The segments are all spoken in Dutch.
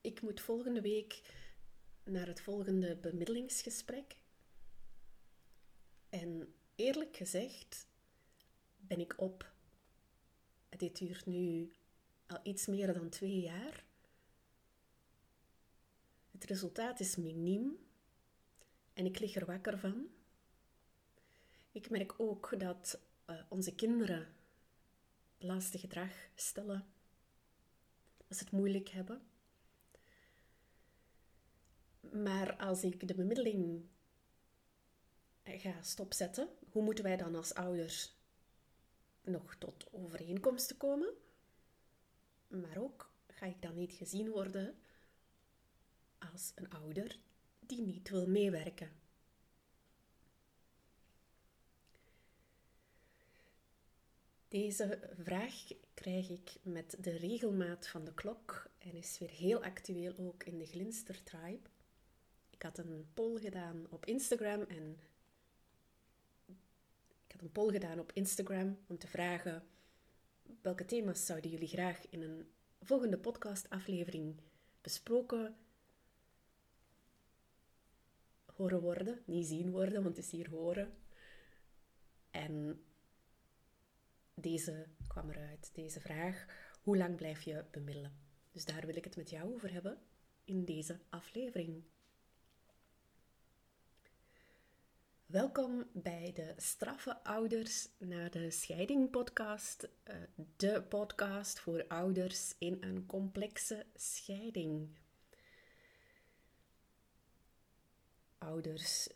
Ik moet volgende week naar het volgende bemiddelingsgesprek. En eerlijk gezegd ben ik op. Dit duurt nu al iets meer dan twee jaar. Het resultaat is miniem en ik lig er wakker van. Ik merk ook dat uh, onze kinderen lastig gedrag stellen, als ze het moeilijk hebben. Maar als ik de bemiddeling ga stopzetten, hoe moeten wij dan als ouders nog tot overeenkomsten komen? Maar ook ga ik dan niet gezien worden als een ouder die niet wil meewerken. Deze vraag krijg ik met de regelmaat van de klok en is weer heel actueel ook in de Glinster Tribe. Ik had een poll gedaan op Instagram en ik had een poll gedaan op Instagram om te vragen welke thema's zouden jullie graag in een volgende podcastaflevering besproken horen worden. Niet zien worden, want het is hier horen. En deze kwam eruit, deze vraag. Hoe lang blijf je bemiddelen? Dus daar wil ik het met jou over hebben in deze aflevering. Welkom bij de Straffe Ouders na de Scheiding podcast. Eh, de podcast voor ouders in een complexe scheiding. Ouders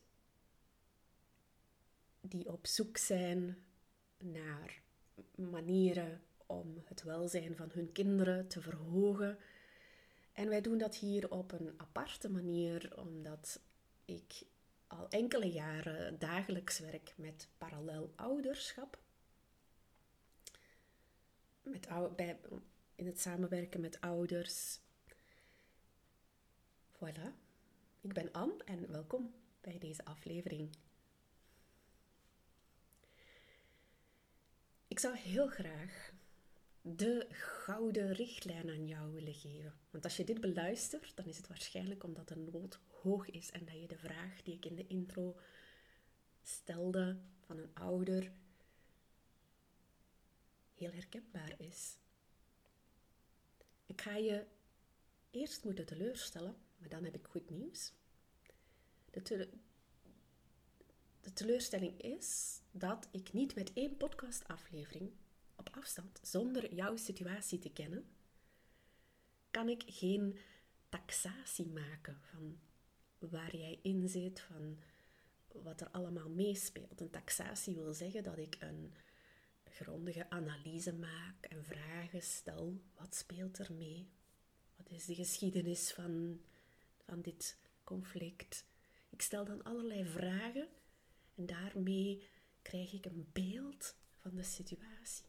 die op zoek zijn naar manieren om het welzijn van hun kinderen te verhogen. En wij doen dat hier op een aparte manier, omdat ik al enkele jaren dagelijks werk met parallel ouderschap. Met, bij, in het samenwerken met ouders. Voilà. Ik ben Anne en welkom bij deze aflevering. Ik zou heel graag de gouden richtlijn aan jou willen geven. Want als je dit beluistert, dan is het waarschijnlijk omdat de nood hoog is en dat je de vraag die ik in de intro stelde van een ouder heel herkenbaar is. Ik ga je eerst moeten teleurstellen, maar dan heb ik goed nieuws. De, de teleurstelling is dat ik niet met één podcastaflevering op afstand, zonder jouw situatie te kennen, kan ik geen taxatie maken van waar jij in zit, van wat er allemaal meespeelt. Een taxatie wil zeggen dat ik een grondige analyse maak en vragen stel. Wat speelt er mee? Wat is de geschiedenis van, van dit conflict? Ik stel dan allerlei vragen en daarmee krijg ik een beeld van de situatie.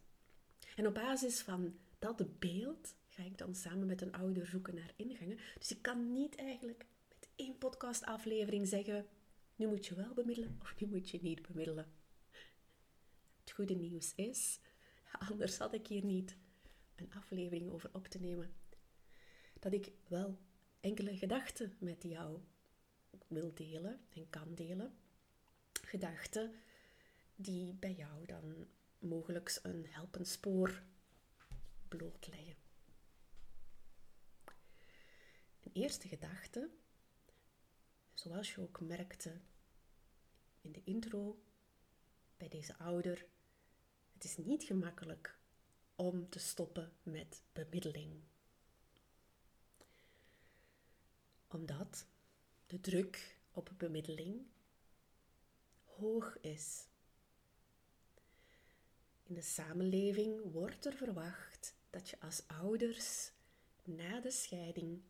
En op basis van dat beeld ga ik dan samen met een ouder zoeken naar ingangen. Dus ik kan niet eigenlijk met één podcastaflevering zeggen: nu moet je wel bemiddelen of nu moet je niet bemiddelen. Het goede nieuws is, anders had ik hier niet een aflevering over op te nemen, dat ik wel enkele gedachten met jou wil delen en kan delen gedachten die bij jou dan mogelijk een helpend spoor blootleggen. Een eerste gedachte, zoals je ook merkte in de intro bij deze ouder, het is niet gemakkelijk om te stoppen met bemiddeling. Omdat de druk op bemiddeling hoog is. In de samenleving wordt er verwacht dat je als ouders na de scheiding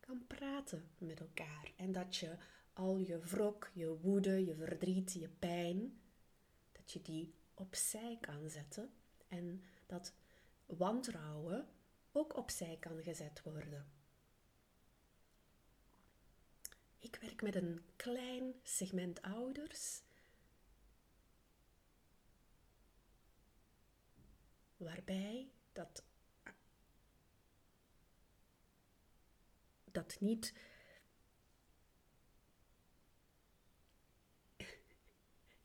kan praten met elkaar en dat je al je wrok, je woede, je verdriet, je pijn, dat je die opzij kan zetten en dat wantrouwen ook opzij kan gezet worden. Ik werk met een klein segment ouders waarbij dat dat niet. Ik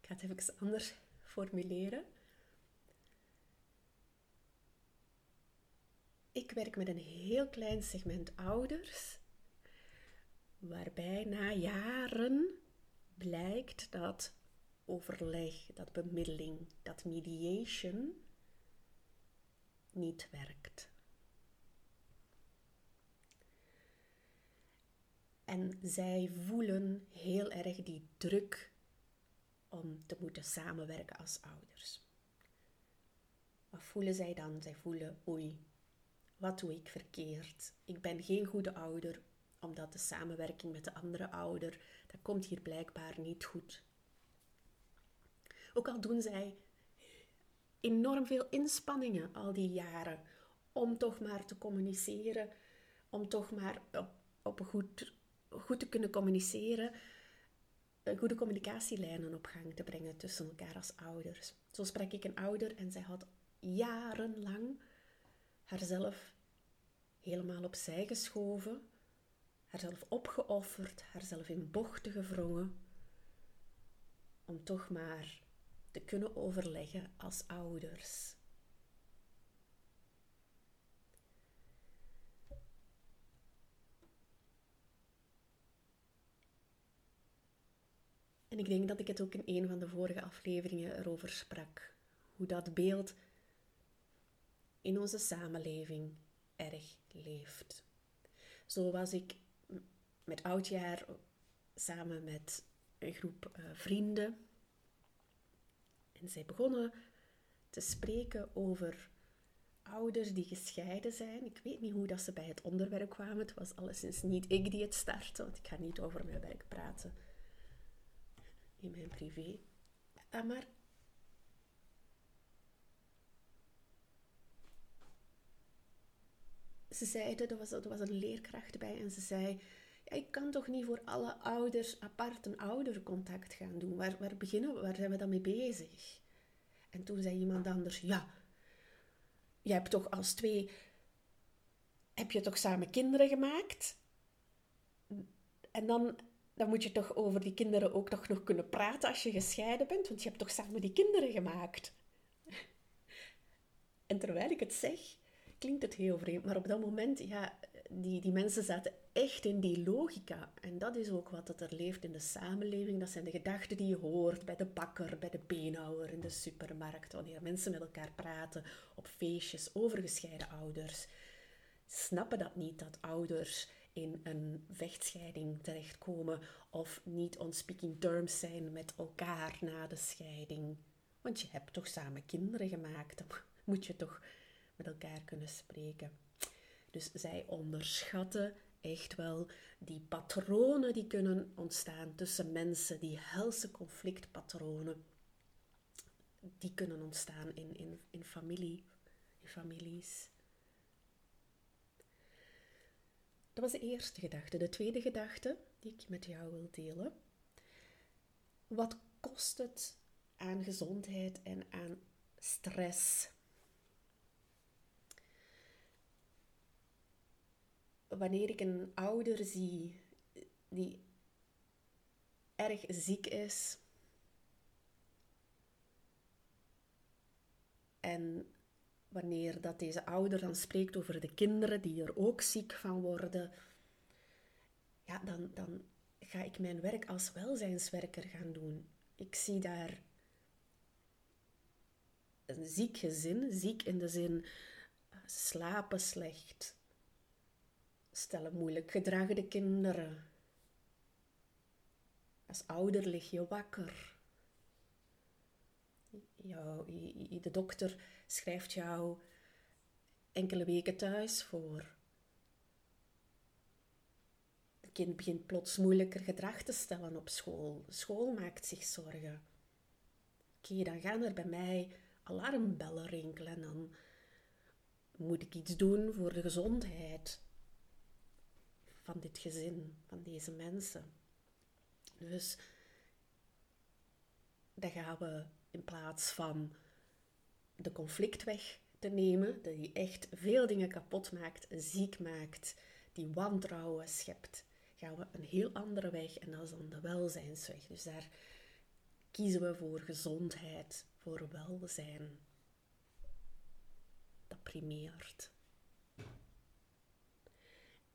ga het even anders formuleren. Ik werk met een heel klein segment ouders, waarbij na jaren blijkt dat overleg, dat bemiddeling, dat mediation niet werkt. En zij voelen heel erg die druk om te moeten samenwerken als ouders. Wat voelen zij dan? Zij voelen, oei, wat doe ik verkeerd? Ik ben geen goede ouder, omdat de samenwerking met de andere ouder, dat komt hier blijkbaar niet goed. Ook al doen zij enorm veel inspanningen al die jaren om toch maar te communiceren, om toch maar op, een goed, goed te kunnen communiceren, goede communicatielijnen op gang te brengen tussen elkaar als ouders. Zo sprak ik een ouder en zij had jarenlang haarzelf helemaal opzij geschoven, haarzelf opgeofferd, haarzelf in bochten gevrongen, om toch maar te kunnen overleggen als ouders. En ik denk dat ik het ook in een van de vorige afleveringen erover sprak. Hoe dat beeld in onze samenleving erg leeft. Zo was ik met oudjaar samen met een groep uh, vrienden en zij begonnen te spreken over ouders die gescheiden zijn. Ik weet niet hoe dat ze bij het onderwerp kwamen. Het was alleszins niet ik die het startte, want ik ga niet over mijn werk praten in mijn privé. Ah, maar ze zeiden, er was, er was een leerkracht bij en ze zei, ik kan toch niet voor alle ouders apart een oudercontact gaan doen. Waar, waar beginnen we, waar zijn we dan mee bezig? En toen zei iemand anders, ja, je hebt toch als twee, heb je toch samen kinderen gemaakt? En dan, dan moet je toch over die kinderen ook toch nog kunnen praten als je gescheiden bent, want je hebt toch samen die kinderen gemaakt? En terwijl ik het zeg, klinkt het heel vreemd, maar op dat moment, ja, die, die mensen zaten echt in die logica. En dat is ook wat er leeft in de samenleving. Dat zijn de gedachten die je hoort bij de bakker, bij de beenhouwer, in de supermarkt. Wanneer mensen met elkaar praten op feestjes over gescheiden ouders. Snappen dat niet, dat ouders in een vechtscheiding terechtkomen of niet on speaking terms zijn met elkaar na de scheiding. Want je hebt toch samen kinderen gemaakt, dan moet je toch met elkaar kunnen spreken. Dus zij onderschatten echt wel die patronen die kunnen ontstaan tussen mensen, die helse conflictpatronen, die kunnen ontstaan in, in, in familie, in families. Dat was de eerste gedachte. De tweede gedachte die ik met jou wil delen. Wat kost het aan gezondheid en aan stress wanneer ik een ouder zie die erg ziek is en wanneer dat deze ouder dan spreekt over de kinderen die er ook ziek van worden, ja, dan, dan ga ik mijn werk als welzijnswerker gaan doen. Ik zie daar een ziek gezin, ziek in de zin slapen slecht, stellen moeilijk gedragende kinderen. Als ouder lig je wakker. de dokter schrijft jou enkele weken thuis voor. Het kind begint plots moeilijker gedrag te stellen op school. School maakt zich zorgen. Oké, dan gaan er bij mij alarmbellen rinkelen en dan moet ik iets doen voor de gezondheid van dit gezin, van deze mensen. Dus dan gaan we in plaats van de conflict weg te nemen, die echt veel dingen kapot maakt, ziek maakt, die wantrouwen schept, gaan we een heel andere weg en dat is dan de welzijnsweg. Dus daar kiezen we voor gezondheid, voor welzijn. Dat primeert.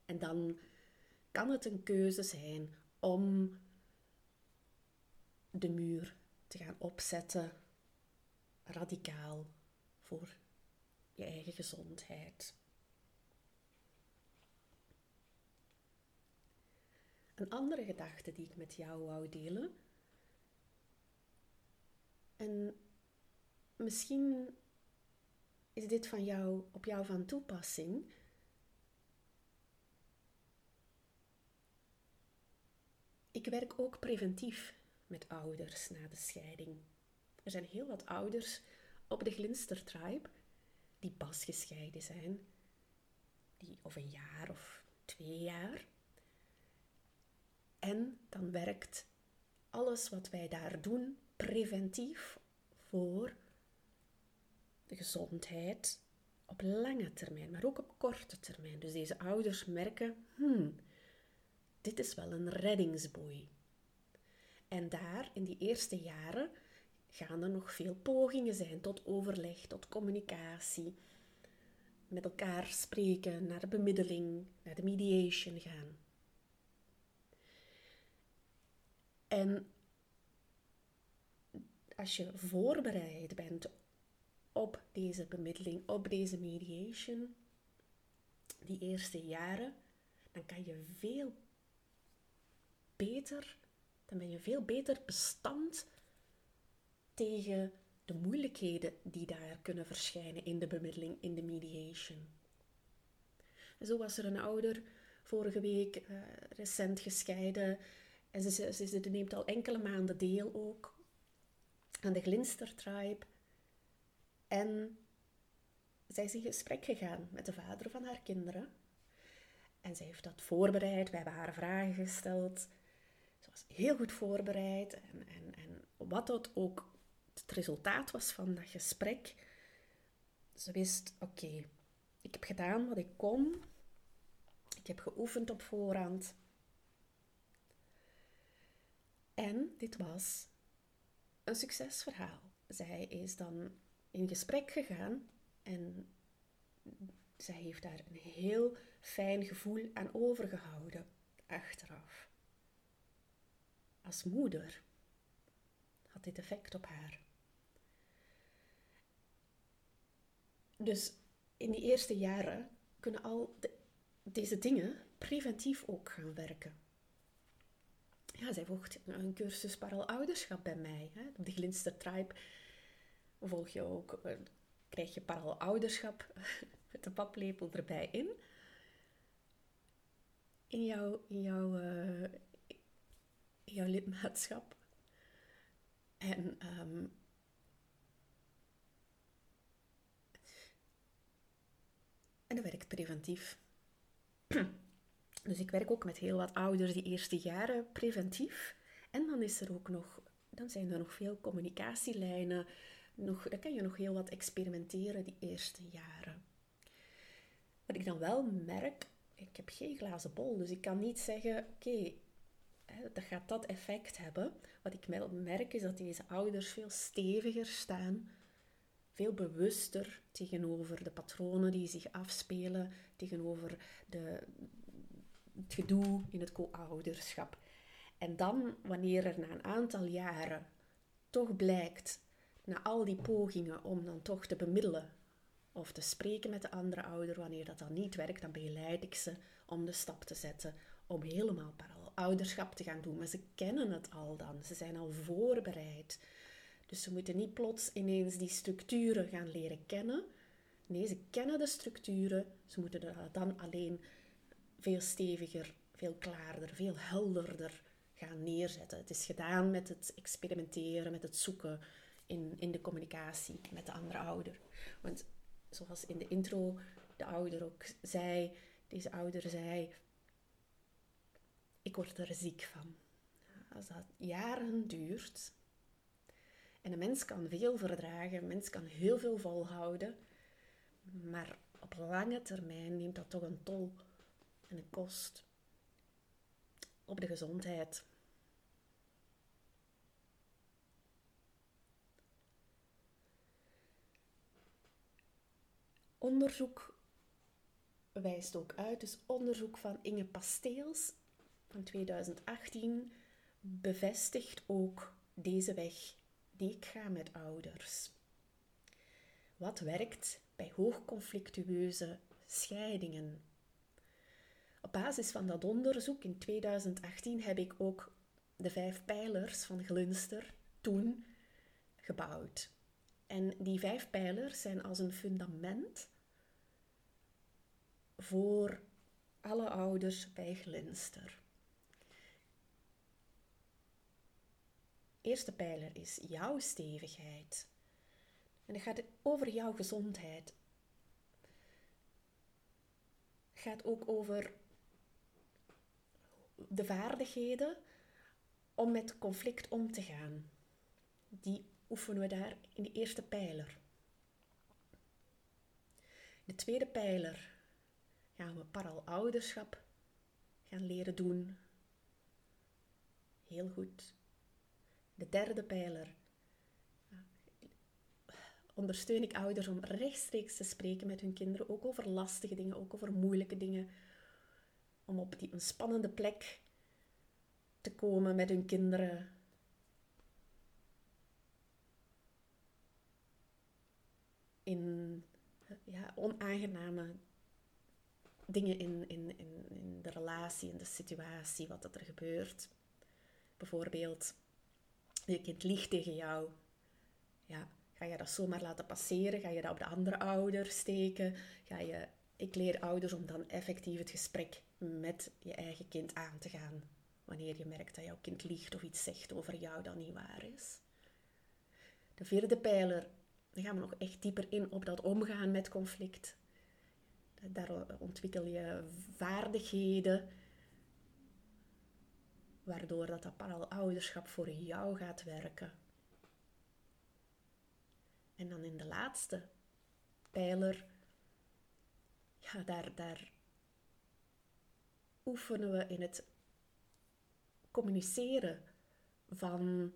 En dan kan het een keuze zijn om de muur te gaan opzetten, radicaal, voor je eigen gezondheid. Een andere gedachte die ik met jou wou delen. En misschien is dit van jou, op jou van toepassing. Ik werk ook preventief met ouders na de scheiding. Er zijn heel wat ouders op de Glinstertribe die pas gescheiden zijn, die of een jaar of twee jaar. En dan werkt alles wat wij daar doen preventief voor de gezondheid op lange termijn, maar ook op korte termijn. Dus deze ouders merken, hmm, dit is wel een reddingsboei. En daar, in die eerste jaren, gaan er nog veel pogingen zijn tot overleg, tot communicatie, met elkaar spreken, naar de bemiddeling, naar de mediation gaan. En als je voorbereid bent op deze bemiddeling, op deze mediation, die eerste jaren, dan kan je veel beter, dan ben je veel beter bestand tegen de moeilijkheden die daar kunnen verschijnen in de bemiddeling, in de mediation. En zo was er een ouder vorige week uh, recent gescheiden en ze, ze, ze, neemt al enkele maanden deel ook aan de Glinstertribe. En zij is in gesprek gegaan met de vader van haar kinderen. En zij heeft dat voorbereid, wij hebben haar vragen gesteld. Was heel goed voorbereid. En, en, en wat dat ook het resultaat was van dat gesprek, ze wist, oké, ik heb gedaan wat ik kon. Ik heb geoefend op voorhand. En dit was een succesverhaal. Zij is dan in gesprek gegaan en zij heeft daar een heel fijn gevoel aan overgehouden achteraf. Als moeder had dit effect op haar. Dus in die eerste jaren kunnen al deze dingen preventief ook gaan werken. Ja, zij volgt een cursus ouderschap bij mij. Hè. Op de Glinster Tribe volg je ook, eh, krijg je ouderschap met de paplepel erbij in. In jouw, in jouw, in jouw lidmaatschap. En um, en dat werkt preventief. Dus ik werk ook met heel wat ouders die eerste jaren preventief. En dan is er ook nog, dan zijn er nog veel communicatielijnen. Nog, dan kan je nog heel wat experimenteren die eerste jaren. Wat ik dan wel merk, ik heb geen glazen bol, dus ik kan niet zeggen, oké, dat gaat dat effect hebben. Wat ik merk is dat deze ouders veel steviger staan, veel bewuster tegenover de patronen die zich afspelen, tegenover de, het gedoe in het co-ouderschap. En dan, wanneer er na een aantal jaren toch blijkt, na al die pogingen om dan toch te bemiddelen of te spreken met de andere ouder, wanneer dat dan niet werkt, dan begeleid ik ze om de stap te zetten om helemaal ouderschap te gaan doen. Maar ze kennen het al dan, ze zijn al voorbereid. Dus ze moeten niet plots ineens die structuren gaan leren kennen. Nee, ze kennen de structuren, ze moeten dan alleen veel steviger, veel klaarder, veel helderder gaan neerzetten. Het is gedaan met het experimenteren, met het zoeken in, in de communicatie met de andere ouder. Want zoals in de intro de ouder ook zei, deze ouder zei, ik word er ziek van. Als dat jaren duurt, en een mens kan veel verdragen, een mens kan heel veel volhouden, maar op lange termijn neemt dat toch een tol en de kost, op de gezondheid. Onderzoek wijst ook uit, dus onderzoek van Inge Pasteels van 2018 bevestigt ook deze weg die ik ga met ouders. Wat werkt bij hoogconflictueuze scheidingen? Op basis van dat onderzoek in 2018 heb ik ook de vijf pijlers van Glinster toen gebouwd. En die vijf pijlers zijn als een fundament voor alle ouders bij Glinster. Eerste pijler is jouw stevigheid. En het gaat over jouw gezondheid. Het gaat ook over de vaardigheden om met conflict om te gaan. Die oefenen we daar in de eerste pijler. De tweede pijler gaan we paralouderschap gaan leren doen. Heel goed. De derde pijler. Ondersteun ik ouders om rechtstreeks te spreken met hun kinderen, ook over lastige dingen, ook over moeilijke dingen. Om op die een spannende plek te komen met hun kinderen. In ja, onaangename dingen in, in, in, in de relatie, in de situatie, wat er gebeurt. Bijvoorbeeld je kind liegt tegen jou. Ja, ga je dat zomaar laten passeren? Ga je dat op de andere ouder steken? Ga je, ik leer ouders om dan effectief het gesprek met je eigen kind aan te gaan. Wanneer je merkt dat jouw kind liegt of iets zegt over jou dat niet waar is. De vierde pijler, dan gaan we nog echt dieper in op dat omgaan met conflict. Daar ontwikkel je vaardigheden waardoor dat, dat ouderschap voor jou gaat werken. En dan in de laatste pijler, ja, daar, daar oefenen we in het communiceren van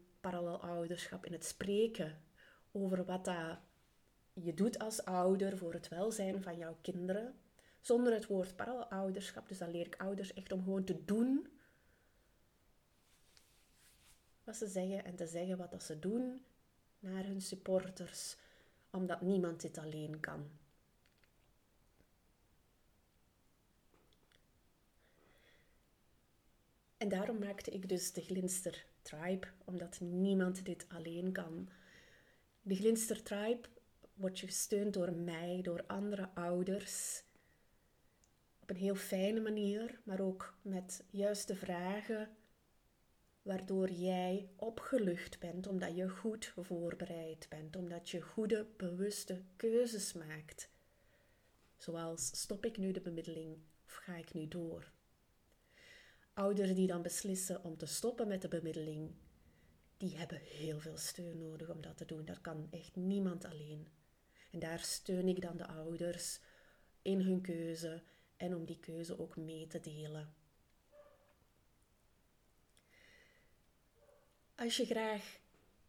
ouderschap, in het spreken over wat dat je doet als ouder voor het welzijn van jouw kinderen. Zonder het woord ouderschap. Dus dan leer ik ouders echt om gewoon te doen wat ze zeggen en te zeggen wat dat ze doen naar hun supporters, omdat niemand dit alleen kan. En daarom maakte ik dus de Glinster Tribe, omdat niemand dit alleen kan. De Glinster Tribe wordt gesteund door mij, door andere ouders. Op een heel fijne manier, maar ook met juiste vragen waardoor jij opgelucht bent, omdat je goed voorbereid bent, omdat je goede, bewuste keuzes maakt. Zoals stop ik nu de bemiddeling of ga ik nu door? Ouders die dan beslissen om te stoppen met de bemiddeling, die hebben heel veel steun nodig om dat te doen. Dat kan echt niemand alleen. En daar steun ik dan de ouders in hun keuze en om die keuze ook mee te delen. Als je graag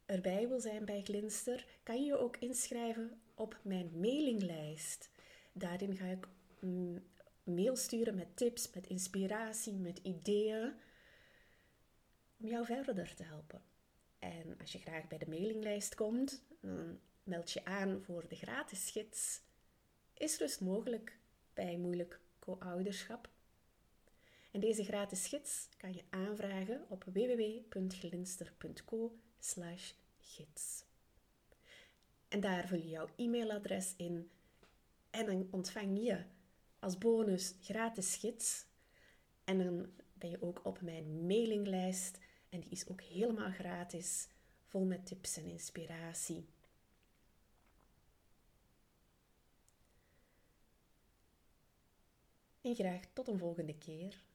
erbij wil zijn bij Glinster, kan je je ook inschrijven op mijn mailinglijst. Daarin ga ik mm, mail sturen met tips, met inspiratie, met ideeën om jou verder te helpen. En als je graag bij de mailinglijst komt, dan meld je aan voor de gratis gids. Is rust mogelijk bij moeilijk co-ouderschap? En deze gratis gids kan je aanvragen op www.glinster.co gids. En daar vul je jouw e-mailadres in en dan ontvang je als bonus gratis gids. En dan ben je ook op mijn mailinglijst en die is ook helemaal gratis, vol met tips en inspiratie. En graag tot een volgende keer.